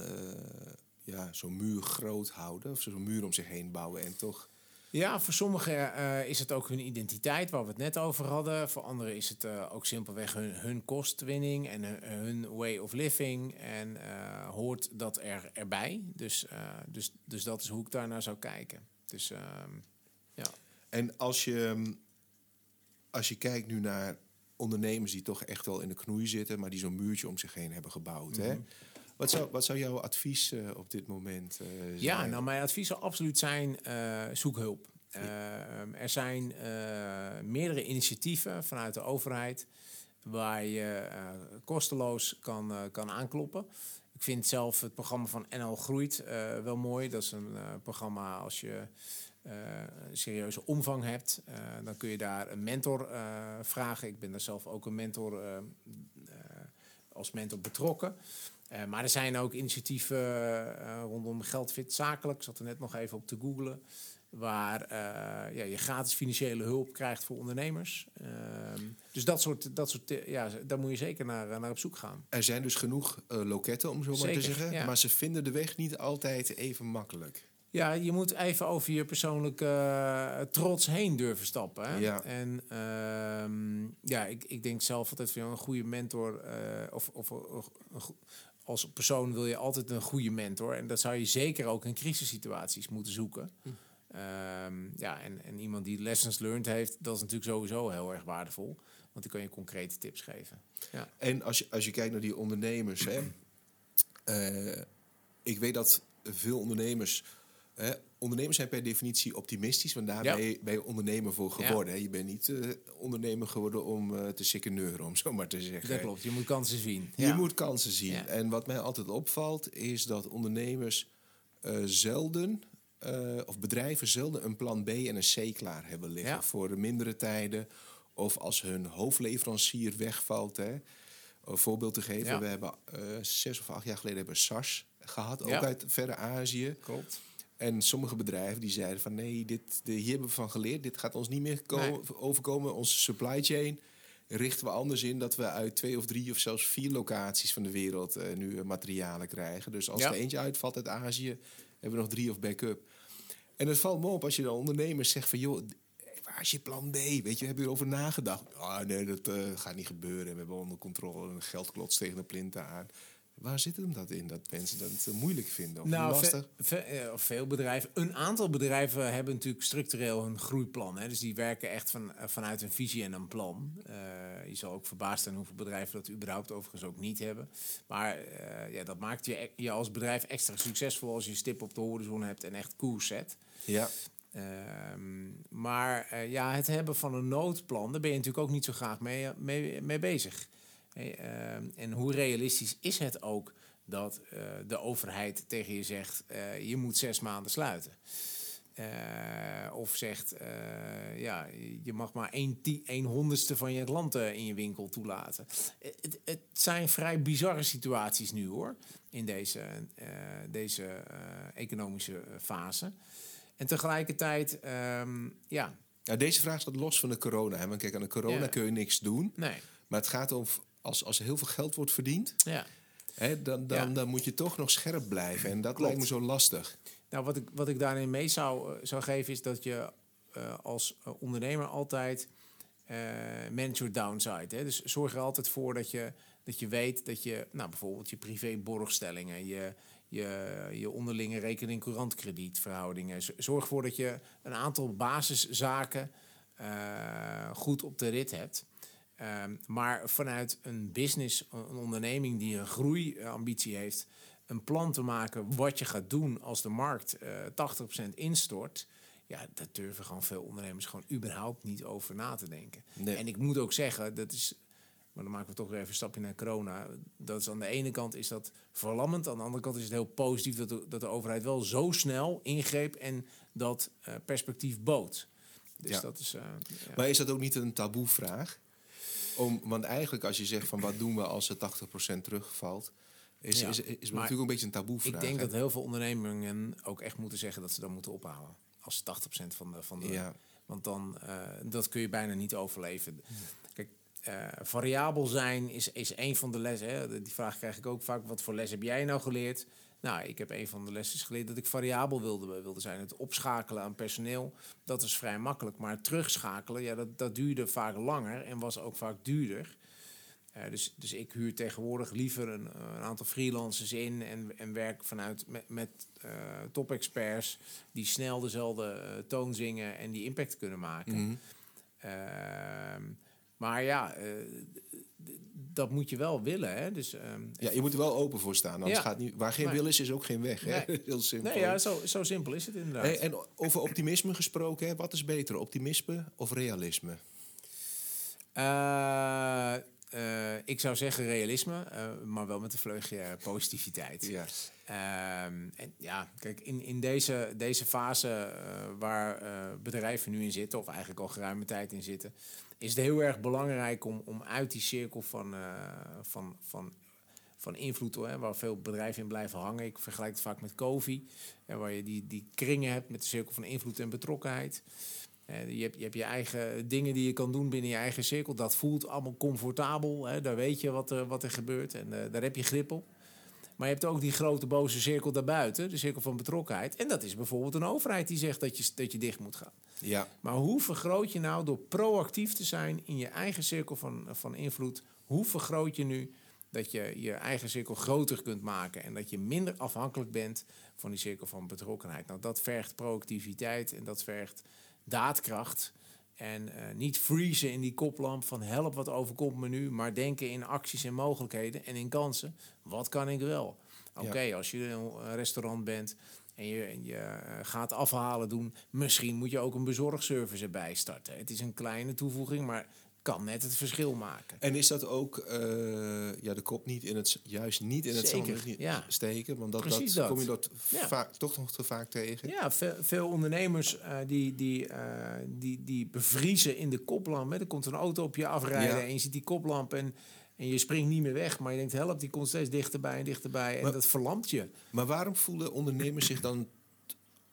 ja, zo'n muur groot houden? Of zo'n muur om zich heen bouwen en toch...
Ja, voor sommigen eh, is het ook hun identiteit, waar we het net over hadden. Voor anderen is het eh, ook simpelweg hun, hun kostwinning en hun, hun way of living. En eh, hoort dat er, erbij. Dus, dus, dus dat is hoe ik daarnaar zou kijken. Dus ehm, ja.
En als je, als je kijkt nu naar ondernemers die toch echt wel in de knoei zitten... maar die zo'n muurtje om zich heen hebben gebouwd, hè? Wat zou, wat zou jouw advies eh, op dit moment eh, zijn?
Ja, nou, mijn advies zou absoluut zijn: eh, zoek hulp. Eh, er zijn meerdere initiatieven vanuit de overheid waar je kosteloos kan, kan aankloppen. Ik vind zelf het programma van NL Groeit wel mooi. Dat is een programma als je een serieuze omvang hebt. dan kun je daar een mentor vragen. Ik ben daar zelf ook een mentor eh, eh, als mentor betrokken. Eh, maar er zijn ook initiatieven eh, rondom Geldfit Zakelijk. Ik zat er net nog even op te googlen. Waar eh, ja, je gratis financiële hulp krijgt voor ondernemers. Ehm, dus dat soort, dat soort ja, daar moet je zeker naar, naar op zoek gaan.
Er zijn dus genoeg loketten, om zo maar te zeggen.
ja.
Maar ze vinden de weg niet altijd even makkelijk.
Ja, je moet even over je persoonlijke trots heen durven stappen. Hè?
Ja.
En ehm, ja, ik, ik denk zelf altijd van een goede mentor. of, of een als persoon wil je altijd een goede mentor. En dat zou je zeker ook in crisissituaties moeten zoeken.
Hm.
Ehm, ja, en, en iemand die lessons learned heeft, dat is natuurlijk sowieso heel erg waardevol. Want die kan je concrete tips geven. Ja.
En als je, als je kijkt naar die ondernemers, hè, eh, ik weet dat veel ondernemers. Hè, ondernemers zijn per definitie optimistisch, want daar
Ja.
ben, je, ben je ondernemer voor geworden. Je bent niet eh, ondernemer geworden om eh, te sikkeneuren, om zo maar te zeggen.
Dat klopt, je moet kansen zien.
Je
Ja.
moet kansen zien. En wat mij altijd opvalt, is dat ondernemers eh, zelden, of bedrijven zelden een plan B en een C klaar hebben liggen. Voor de mindere tijden. Of als hun hoofdleverancier wegvalt. Hè. Een voorbeeld te geven, we hebben zes of acht jaar geleden hebben we SARS gehad, ook uit verre Azië.
Klopt.
En sommige bedrijven die zeiden van nee, dit, de, hier hebben we van geleerd. Dit gaat ons niet meer
Nee.
overkomen. Onze supply chain richten we anders in dat we uit twee of drie of zelfs vier locaties van de wereld eh, nu eh, materialen krijgen. Dus als
Ja.
er eentje uitvalt uit Azië, hebben we nog drie of backup. En het valt me op als je dan ondernemers zegt van joh, waar is je plan B? Weet je, heb je erover nagedacht? Ah nee, dat eh, gaat niet gebeuren. We hebben onder controle een geldklots tegen de plinten aan. Waar zit hem dat in? Dat mensen dat eh, moeilijk vinden of
Nou,
lastig?
ve- ve- eh, veel bedrijven. Een aantal bedrijven hebben natuurlijk structureel een groeiplan. Hè? Dus die werken echt van, eh, vanuit een visie en een plan. Je zal ook verbaasd zijn hoeveel bedrijven dat überhaupt overigens ook niet hebben. Maar ja, dat maakt je, je als bedrijf extra succesvol als je stip op de horizon hebt en echt koers zet.
Ja.
Ehm, maar ja, het hebben van een noodplan, daar ben je natuurlijk ook niet zo graag mee, mee, mee bezig. Hey, ehm, en hoe realistisch is het ook dat eh, de overheid tegen je zegt: eh, je moet zes maanden sluiten? Eh, of zegt, ja, je mag maar één, één honderdste van je land in je winkel toelaten. Het, het zijn vrij bizarre situaties nu hoor, in deze, deze economische fase. En tegelijkertijd, ehm, ja,
Ja, deze vraag staat los van de corona. Hè? Want kijk, aan de corona
Ja.
kun je niks doen.
nee.
Maar het gaat om als, als er heel veel geld wordt verdiend.
Ja.
Hè, dan, dan, dan moet je toch nog scherp blijven. En dat lijkt me zo lastig.
Nou, wat ik, wat ik daarin mee zou, eh, zou geven is dat je uh, als ondernemer altijd uh, manage your downside. Hè? Dus zorg er altijd voor dat je, dat je weet dat je, nou bijvoorbeeld je privé borgstellingen, je, je, je onderlinge rekening verhoudingen. Zorg ervoor dat je een aantal basiszaken uh, goed op de rit hebt. Um, maar vanuit een business, een onderneming die een groeiambitie heeft, een plan te maken wat je gaat doen als de markt uh, eh, 80% instort. Ja, daar durven gewoon veel ondernemers gewoon überhaupt niet over na te denken. Nee. En ik moet ook zeggen, dat is maar dan maken we toch weer even een stapje naar corona. Dat is aan de ene kant is dat verlammend. Aan de andere kant is het heel positief dat de, dat de overheid wel zo snel ingreep en dat uh, perspectief bood. Dus
ja.
dat is. Uh,
ja. Maar is dat ook niet een taboevraag? Om, want eigenlijk als je zegt van wat doen we als er 80% terugvalt, is, ja. is, is, is natuurlijk een beetje een taboevraag.
Ik denk dat heel veel ondernemingen ook echt moeten zeggen dat ze dan moeten ophalen. Als 80% van de. Van de ja. Want dan uh, dat kun je bijna niet overleven. Kijk, uh, variabel zijn is, is een van de lessen. Hè. Die vraag krijg ik ook vaak. Wat voor les heb jij nou geleerd? Nou, ik heb een van de lessen geleerd dat ik variabel wilde, wilde zijn. Het opschakelen aan personeel, dat is vrij makkelijk. Maar terugschakelen, ja, dat, dat duurde vaak langer en was ook vaak duurder. Uh, dus, dus ik huur tegenwoordig liever een, een aantal freelancers in en, en werk vanuit met, met uh, top-experts die snel dezelfde uh, toon zingen en die impact kunnen maken. Mm -hmm. Maar ja, uh, dat moet je wel willen. Hè? Dus, um,
ja, je moet er wel open voor staan. Anders ja. gaat niet, waar geen wil is, is ook geen weg. Hè?
Nee.
Heel simpel.
Nee, ja, zo, zo simpel is het inderdaad.
Hey, en over optimisme gesproken, hè? wat is beter, optimisme of realisme?
Uh, uh, ik zou zeggen realisme, uh, maar wel met een vleugje positiviteit. Ja. Um, en ja, kijk, in, in deze, deze fase waar bedrijven nu in zitten, of eigenlijk al geruime tijd in zitten, is het heel erg belangrijk om, om uit die cirkel van, van, van, van invloed, hè, waar veel bedrijven in blijven hangen. Ik vergelijk het vaak met COVID, waar je die, die kringen hebt met de cirkel van invloed en betrokkenheid. je, hebt, je hebt je eigen dingen die je kan doen binnen je eigen cirkel. Dat voelt allemaal comfortabel. Hè. Daar weet je wat er, wat er gebeurt en uh, daar heb je grip op. Maar je hebt ook die grote boze cirkel daarbuiten, de cirkel van betrokkenheid. En dat is bijvoorbeeld een overheid die zegt dat je, dat je dicht moet gaan.
Ja.
Maar hoe vergroot je nou door proactief te zijn in je eigen cirkel van, van invloed? Hoe vergroot je nu dat je je eigen cirkel groter kunt maken en dat je minder afhankelijk bent van die cirkel van betrokkenheid? Nou, dat vergt proactiviteit en dat vergt daadkracht. En uh, niet freezen in die koplamp van help wat overkomt me nu, maar denken in acties en mogelijkheden en in kansen. Wat kan ik wel? Oké, ja. als je een restaurant bent en je, je uh, gaat afhalen doen, misschien moet je ook een bezorgservice erbij starten. Het is een kleine toevoeging, maar kan net het verschil maken.
En is dat ook uh, ja, de kop niet in het, juist niet in het
Zeker, ja.
steken? Want dat, dat,
dat,
kom je dat ja. vaak, toch nog te vaak tegen.
Ja, veel, veel ondernemers uh, die, die, uh, die, die bevriezen in de koplamp. Hè. Er komt een auto op je afrijden ja. en je ziet die koplamp en, en je springt niet meer weg. Maar je denkt, help, die komt steeds dichterbij en dichterbij. En dat verlamt je.
Maar waarom voelen ondernemers zich dan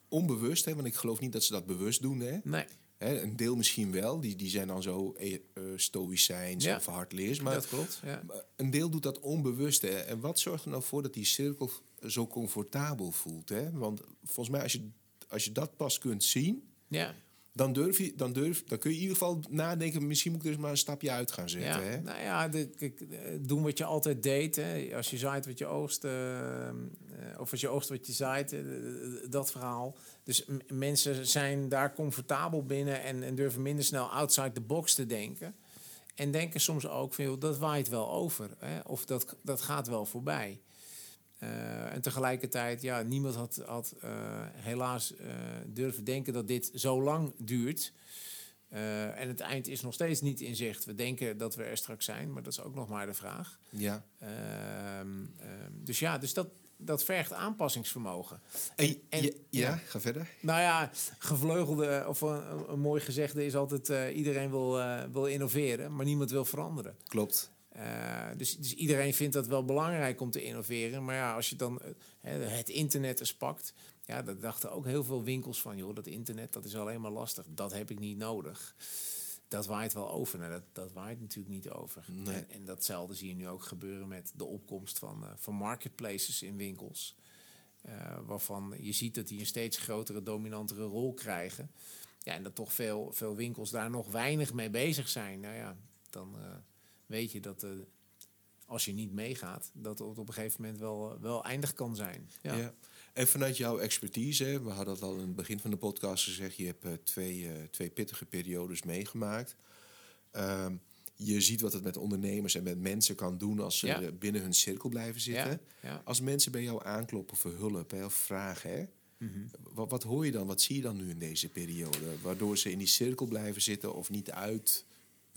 onbewust? Hè? Want ik geloof niet dat ze dat bewust doen. Hè?
Nee.
Hè, een deel misschien wel, die, die zijn dan zo uh, stoïcijns ja. of hardleers. Maar,
dat klopt, ja.
een deel doet dat onbewust. Hè. En wat zorgt er nou voor dat die cirkel zo comfortabel voelt? Hè? Want volgens mij, als je, als je dat pas kunt zien,
ja.
dan, durf je, dan, durf, dan kun je in ieder geval nadenken... misschien moet ik er eens maar een stapje uit gaan zetten.
Ja.
Hè?
Nou ja, de, kijk, doen wat je altijd deed. Hè. Als je zaait wat je oogst... Uh, of als je oogst wat je zaait, uh, dat verhaal... Dus mensen zijn daar comfortabel binnen en, en, durven minder snel outside the box te denken. En denken soms ook van, joh, dat waait wel over. Hè? Of dat, dat gaat wel voorbij. Uh, en tegelijkertijd, ja, niemand had, had uh, helaas uh, durven denken dat dit zo lang duurt. en het eind is nog steeds niet in zicht. We denken dat we er straks zijn, maar dat is ook nog maar de vraag.
Ja.
Ehm, dus ja, dus dat, dat vergt aanpassingsvermogen.
En, en ja, ja, ga verder.
Nou ja, gevleugelde, of een, een mooi gezegde is altijd... Uh, iedereen wil, uh, wil innoveren, maar niemand wil veranderen.
Klopt.
Uh, dus, dus iedereen vindt dat wel belangrijk om te innoveren. Maar ja, als je dan het internet eens pakt... Ja, dat dachten ook heel veel winkels van... joh, dat internet, dat is alleen maar lastig. Dat heb ik niet nodig. Dat waait wel over. Nou, dat, dat waait natuurlijk niet over.
Nee.
En, en datzelfde zie je nu ook gebeuren met de opkomst van, eh, van marketplaces in winkels. Eh, waarvan je ziet dat die een steeds grotere, dominantere rol krijgen. Ja, en dat toch veel, veel winkels daar nog weinig mee bezig zijn. Nou ja, dan eh, weet je dat als je niet meegaat, dat het op een gegeven moment wel, wel eindig kan zijn. Ja.
Ja. En vanuit jouw expertise, we hadden het al in het begin van de podcast gezegd, je hebt eh, twee, eh, twee pittige periodes meegemaakt. Ehm, je ziet wat het met ondernemers en met mensen kan doen als ze
Ja.
binnen hun cirkel blijven zitten.
Ja, ja.
Als mensen bij jou aankloppen voor hulp hè, of vragen, hè,
Mhm.
wat, wat hoor je dan? Wat zie je dan nu in deze periode? Waardoor ze in die cirkel blijven zitten of niet uit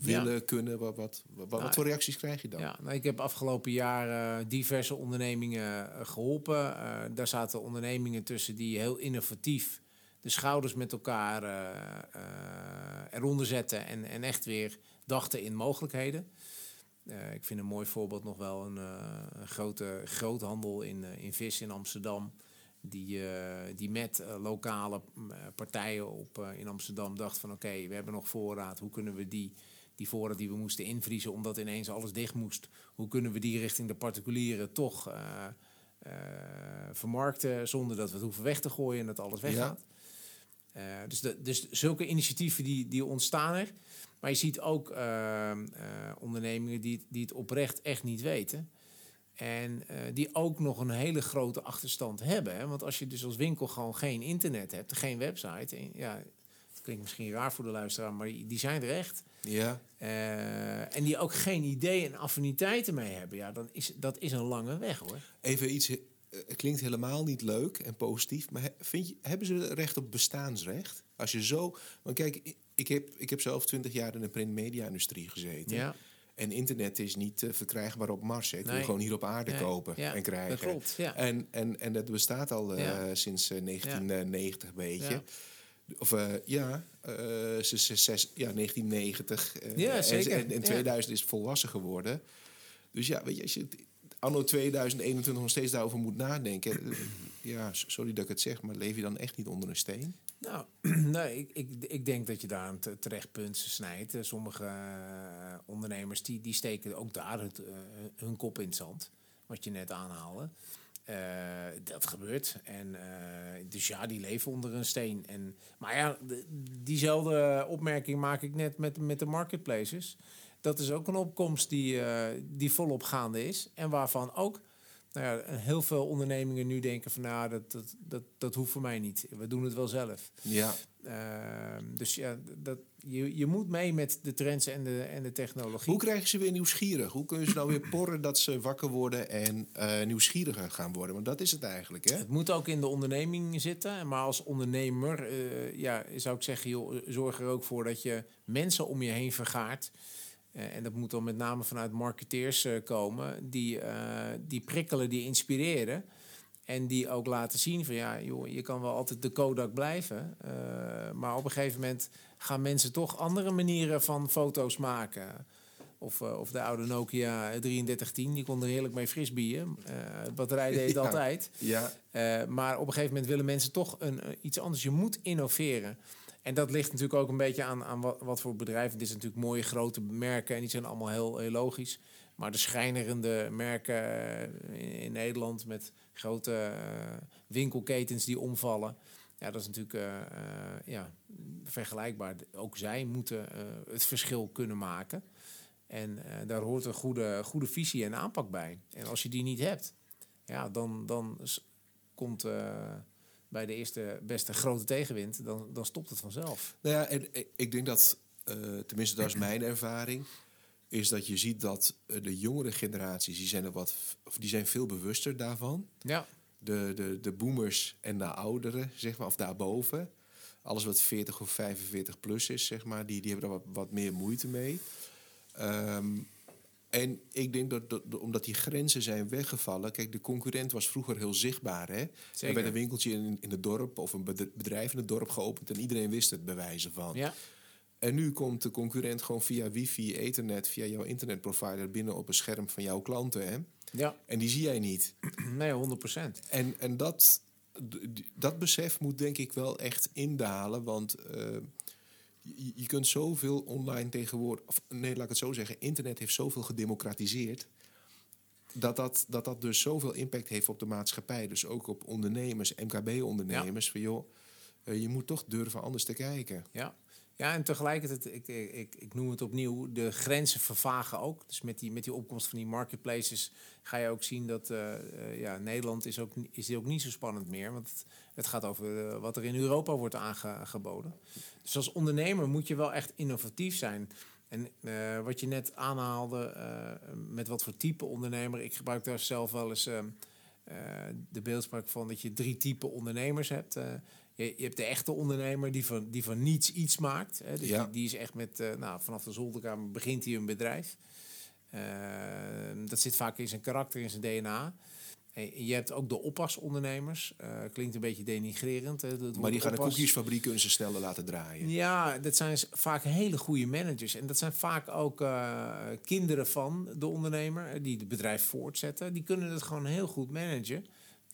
willen, kunnen? Wat, wat, wat, wat
Nou,
voor reacties krijg je dan?
Ja, nou, ik heb afgelopen jaar eh, diverse ondernemingen eh, geholpen. Eh, daar zaten ondernemingen tussen die heel innovatief de schouders met elkaar eronder zetten en, en echt weer dachten in mogelijkheden. Ik vind een mooi voorbeeld nog wel een, een grote groothandel in, in vis in Amsterdam. Die, die met lokale partijen op, in Amsterdam dacht van oké, we hebben nog voorraad. Hoe kunnen we die, die voorraad die we moesten invriezen omdat ineens alles dicht moest. Hoe kunnen we die richting de particulieren toch eh, eh, vermarkten zonder dat we het hoeven weg te gooien en dat alles weggaat. Eh, dus, de, dus zulke initiatieven die, die ontstaan er. Maar je ziet ook ondernemingen die, het- die het oprecht echt niet weten. En die ook nog een hele grote achterstand hebben. Hè? Want als je dus als winkel gewoon geen internet hebt, geen website. En, ja, het klinkt misschien raar voor de luisteraar, maar die, die zijn er echt.
Ja,
Eh, en die ook geen idee en affiniteiten mee hebben. Ja, dan is, dat is een lange weg hoor.
even iets. eh, Het klinkt helemaal niet leuk en positief, maar vind je, hebben ze recht op bestaansrecht? Als je zo. Want kijk, ik heb, ik heb zelf twintig jaar in de printmedia-industrie gezeten.
Ja,
En internet is niet eh, verkrijgbaar op Mars. hè. Ik wil
Nee.
gewoon hier op aarde
Nee,
kopen
ja,
en krijgen.
dat klopt. Ja.
En, en, en dat bestaat al sinds eh, 1990 een beetje.
Ja.
Of eh, ja, eh, zes- zes- zes- ja, 1990. eh,
Ja,
en-
zeker.
En in
Ja.
2000 is het volwassen geworden. Dus ja, weet je, als je anno 2021 nog steeds daarover moet nadenken. ja, sorry dat ik het zeg, maar leef je dan echt niet onder een steen?
Nou, nee, ik, ik, ik denk dat je daar een te- terecht punt snijdt. Sommige ondernemers die, die steken ook daar het, hun kop in het zand. Wat je net aanhaalde. Eh, dat gebeurt. En, eh, dus ja, die leven onder een steen. En, maar ja, de- diezelfde opmerking maak ik net met, met de marketplaces. Dat is ook een opkomst die, eh, die volop gaande is. En waarvan ook nou ja, heel veel ondernemingen nu denken van... nou, dat, dat, dat, dat hoeft voor mij niet. We doen het wel zelf.
Ja,
Ehm, dus ja, dat, je, je moet mee met de trends en de, en de technologie.
Hoe krijg je ze weer nieuwsgierig? Hoe kun je ze nou weer porren dat ze wakker worden en eh, nieuwsgieriger gaan worden? Want dat is het eigenlijk, hè?
Het moet ook in de onderneming zitten. Maar als ondernemer eh, ja, zou ik zeggen, joh, zorg er ook voor dat je mensen om je heen vergaart. Eh, en dat moet dan met name vanuit marketeers eh, komen. Die, eh, die prikkelen, die inspireren. En die ook laten zien van ja, joh, je kan wel altijd de Kodak blijven. maar op een gegeven moment gaan mensen toch andere manieren van foto's maken. Of, of de oude Nokia 3310, die kon er heerlijk mee frisbeeën. Eh batterij deed
Ja.
altijd.
Ja,
maar op een gegeven moment willen mensen toch een, iets anders. Je moet innoveren. En dat ligt natuurlijk ook een beetje aan, aan wat, wat voor bedrijven. Dit is natuurlijk mooie grote merken en die zijn allemaal heel, logisch. Maar de schijnerende merken eh, in, Nederland met grote eh, winkelketens die omvallen. Ja, dat is natuurlijk eh, ja, vergelijkbaar. Ook zij moeten het verschil kunnen maken. En daar hoort een goede, goede visie en aanpak bij. En als je die niet hebt, ja, dan, dan komt bij de eerste beste grote tegenwind, dan, dan stopt het vanzelf.
nou ja, en ik- ik denk dat, eh, tenminste dat is mijn ervaring, is dat je ziet dat eh, de jongere generaties, die zijn, er wat, of die zijn veel bewuster daarvan.
Ja,
De, de, de boomers en de ouderen, zeg maar, of daarboven. Alles wat 40 of 45 plus is, zeg maar, die, die hebben daar wat, wat meer moeite mee. Ehm, en ik denk dat, dat, omdat die grenzen zijn weggevallen. Kijk, de concurrent was vroeger heel zichtbaar. Hè? Er
Zeker.
werd een winkeltje in, in het dorp of een bed- bedrijf in het dorp geopend en iedereen wist het bij wijze van.
ja,
En nu komt de concurrent gewoon via wifi, ethernet, via jouw internetprovider binnen op een scherm van jouw klanten. Hè?
ja.
En die zie jij niet.
nee, 100 procent.
En, en dat, dat besef moet denk ik wel echt indalen. Want eh, je, je kunt zoveel online tegenwoordig... Of nee, laat ik het zo zeggen. Internet heeft zoveel gedemocratiseerd... Dat dat, dat dat dus zoveel impact heeft op de maatschappij. Dus ook op ondernemers, MKB-ondernemers. Van joh, eh, je moet toch durven anders te kijken.
Ja. Ja, en tegelijkertijd, ik, ik, ik noem het opnieuw, de grenzen vervagen ook. Dus met die, met die opkomst van die marketplaces ga je ook zien dat uh, uh, ja, Nederland is ook, is ook niet zo spannend meer. Want het, gaat over uh, wat er in Europa wordt aangeboden. Dus als ondernemer moet je wel echt innovatief zijn. En wat je net aanhaalde, met wat voor type ondernemer. Ik gebruik daar zelf wel eens de beeldspraak van dat je drie type ondernemers hebt. Je, je, hebt de echte ondernemer die van, die van niets iets maakt. Hè. Dus ja. die, die, is echt met, uh, nou, vanaf de zolderkamer begint hij een bedrijf. Uh, dat zit vaak in zijn karakter, in zijn DNA. En je hebt ook de oppasondernemers. Uh, klinkt een beetje denigrerend. Hè,
maar die gaan de koekjesfabriek kunnen ze sneller laten draaien.
Ja, dat zijn vaak hele goede managers. En dat zijn vaak ook uh, kinderen van de ondernemer... die het bedrijf voortzetten. Die kunnen het gewoon heel goed managen.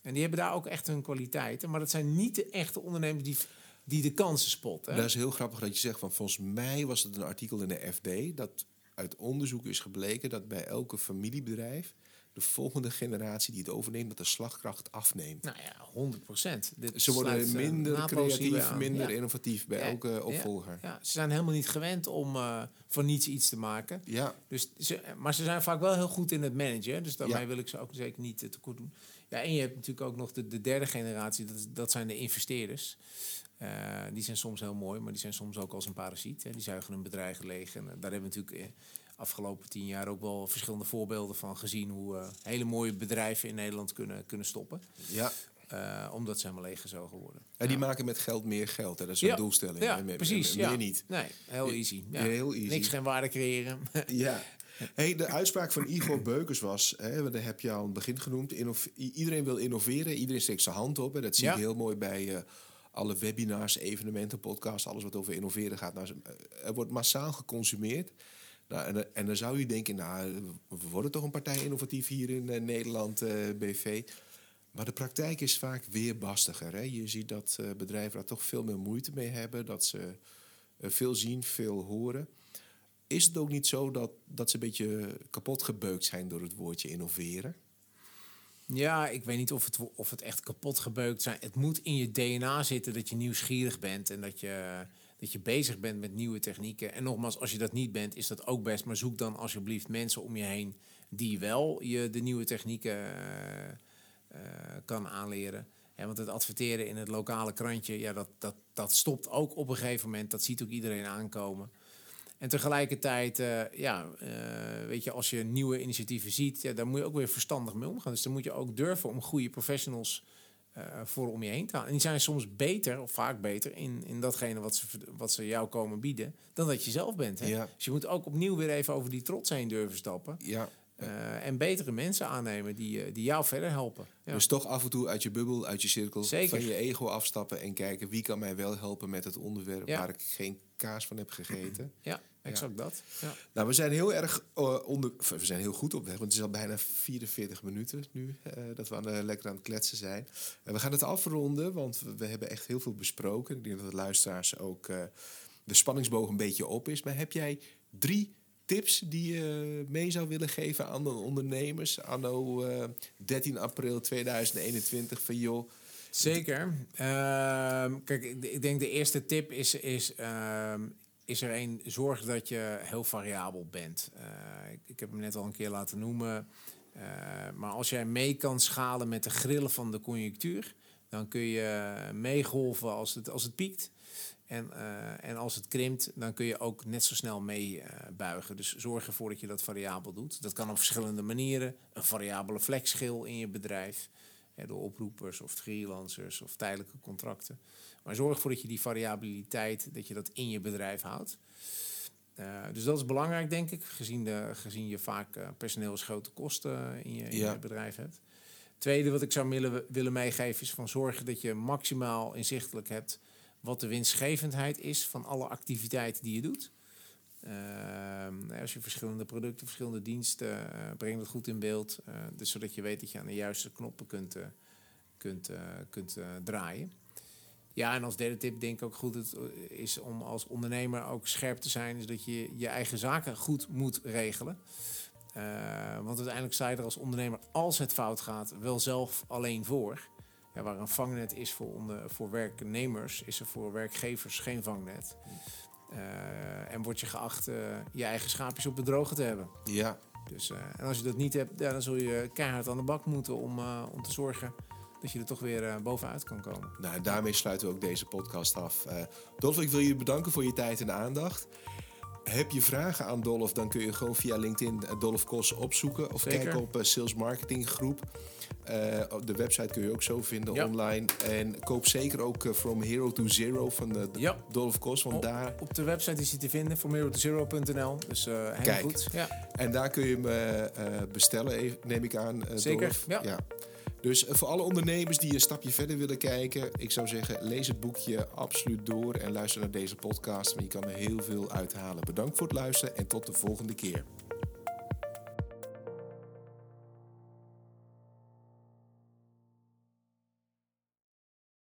En die hebben daar ook echt hun kwaliteiten. Maar dat zijn niet de echte ondernemers die, die de kansen spotten.
Dat is heel grappig dat je zegt van volgens mij was het een artikel in de FD dat uit onderzoek is gebleken dat bij elke familiebedrijf de volgende generatie die het overneemt, dat de slagkracht afneemt.
Nou ja, 100 procent.
Ze worden eh, minder creatief, minder ja. innovatief bij ja. elke opvolger.
Ja. Ze zijn helemaal niet gewend om uh, van niets iets te maken.
Ja.
Dus ze, maar ze zijn vaak wel heel goed in het managen. Dus daarmee wil ik ze ook zeker niet uh, tekort doen. Ja, en je hebt natuurlijk ook nog de, de derde generatie, dat, dat zijn de investeerders. Uh, die zijn soms heel mooi, maar die zijn soms ook als een parasiet. Hè. Die zuigen een bedrijf leeg. En uh, daar hebben we natuurlijk afgelopen tien jaar ook wel verschillende voorbeelden van gezien hoe uh, hele mooie bedrijven in Nederland kunnen, kunnen stoppen.
Ja.
Uh, omdat ze helemaal leeggezogen worden.
Ja, die ja. maken met geld meer geld. Hè? Dat is een
ja.
doelstelling.
Ja, precies.
Meer niet.
Nee, heel easy. Ja.
Heel easy.
Niks geen waarde creëren.
ja. Hey, de uitspraak van Igor Beukers was, hè, dat heb je al aan het begin genoemd, iedereen wil innoveren, iedereen steekt zijn hand op. Hè. Dat zie je heel mooi bij uh, alle webinars, evenementen, podcasts, alles wat over innoveren gaat. Nou, er wordt massaal geconsumeerd. Nou, en, en, dan zou je denken, nou, we worden toch een partij innovatief hier in uh, Nederland, uh, BV. Maar de praktijk is vaak weerbastiger. Hè? Je ziet dat bedrijven daar toch veel meer moeite mee hebben, dat ze veel zien, veel horen. Is het ook niet zo dat, dat ze een beetje kapot gebeukt zijn door het woordje innoveren?
Ja, ik weet niet of het, of het echt kapot gebeukt zijn. Het moet in je DNA zitten dat je nieuwsgierig bent en dat je, dat je bezig bent met nieuwe technieken. En nogmaals, als je dat niet bent, is dat ook best. Maar zoek dan alsjeblieft mensen om je heen die wel je de nieuwe technieken uh, kan aanleren. Want het adverteren in het lokale krantje, ja, dat, dat, dat stopt ook op een gegeven moment. Dat ziet ook iedereen aankomen. En tegelijkertijd, uh, ja, uh, weet je, als je nieuwe initiatieven ziet, ja, daar moet je ook weer verstandig mee omgaan. Dus dan moet je ook durven om goede professionals uh, voor om je heen te halen. En die zijn soms beter, of vaak beter, in, in datgene wat ze, wat ze jou komen bieden, dan dat je zelf bent. Hè?
Ja.
Dus je moet ook opnieuw weer even over die trots heen durven stappen.
Ja.
Uh, en betere mensen aannemen die, die jou verder helpen.
Ja. Dus toch af en toe uit je bubbel, uit je cirkel,
Zeker.
van je ego afstappen en kijken wie kan mij wel helpen met het onderwerp ja. waar ik geen kaas van heb gegeten.
Ja, exact ja. dat. Ja.
Nou, we zijn heel erg uh, onder, we zijn heel goed op weg, want het is al bijna 44 minuten nu uh, dat we aan, uh, lekker aan het kletsen zijn. En we gaan het afronden, want we, we, hebben echt heel veel besproken. Ik denk dat de luisteraars ook de spanningsboog een beetje op is. Maar heb jij drie tips die je mee zou willen geven aan de ondernemers anno 13 april 2021 van joh.
Zeker. Uh, kijk, ik denk de eerste tip is, is, uh, is er een, zorg dat je heel variabel bent. Uh, ik, ik, heb hem net al een keer laten noemen. Uh, maar als jij mee kan schalen met de grillen van de conjunctuur, dan kun je meegolven als het, als het piekt. En, uh, en als het krimpt, dan kun je ook net zo snel meebuigen. dus zorg ervoor dat je dat variabel doet. Dat kan op verschillende manieren. Een variabele flexschil in je bedrijf. Ja, door oproepers of freelancers of tijdelijke contracten. Maar zorg ervoor dat je die variabiliteit, dat je dat in je bedrijf houdt. Uh, dus dat is belangrijk, denk ik, gezien, de, gezien je vaak personeelsgrote kosten in je, in ja. je bedrijf hebt. Tweede wat ik zou willen, willen meegeven is van zorgen dat je maximaal inzichtelijk hebt wat de winstgevendheid is van alle activiteiten die je doet. Uh, als je verschillende producten, verschillende diensten, uh, breng dat goed in beeld. Uh, dus zodat je weet dat je aan de juiste knoppen kunt, kunt, kunt draaien. Ja, en als derde tip denk ik ook goed het eh, is om als ondernemer ook scherp te zijn, is dat je je eigen zaken goed moet regelen. Want uiteindelijk sta je er als ondernemer, als het fout gaat, wel zelf alleen voor. Ja, waar een vangnet is voor, onder, voor werknemers, is er voor werkgevers geen vangnet. Uh, en word je geacht uh, je eigen schaapjes op de droge te hebben.
Ja.
Dus, en als je dat niet hebt, ja, dan zul je keihard aan de bak moeten om, om te zorgen dat je er toch weer bovenuit kan komen.
Nou, daarmee sluiten we ook deze podcast af. Dolf, ik wil je bedanken voor je tijd en aandacht. Heb je vragen aan Dolf, dan kun je gewoon via LinkedIn uh, Dolf Kos opzoeken. Of Zeker. kijken op uh, Sales Marketing Groep. de website kun je ook zo vinden ja. online. En koop zeker ook From Hero to Zero van de ja. Dolf Kos. Want
op,
daar...
op de website is hij te vinden, fromhero2zero.nl. Dus heel
Kijk.
goed. Ja.
En daar kun je hem bestellen, neem ik aan,
Zeker,
ja. Dus voor alle ondernemers die een stapje verder willen kijken, ik zou zeggen, lees het boekje absoluut door en luister naar deze podcast, want je kan er heel veel uithalen. Bedankt voor het luisteren en tot de volgende keer.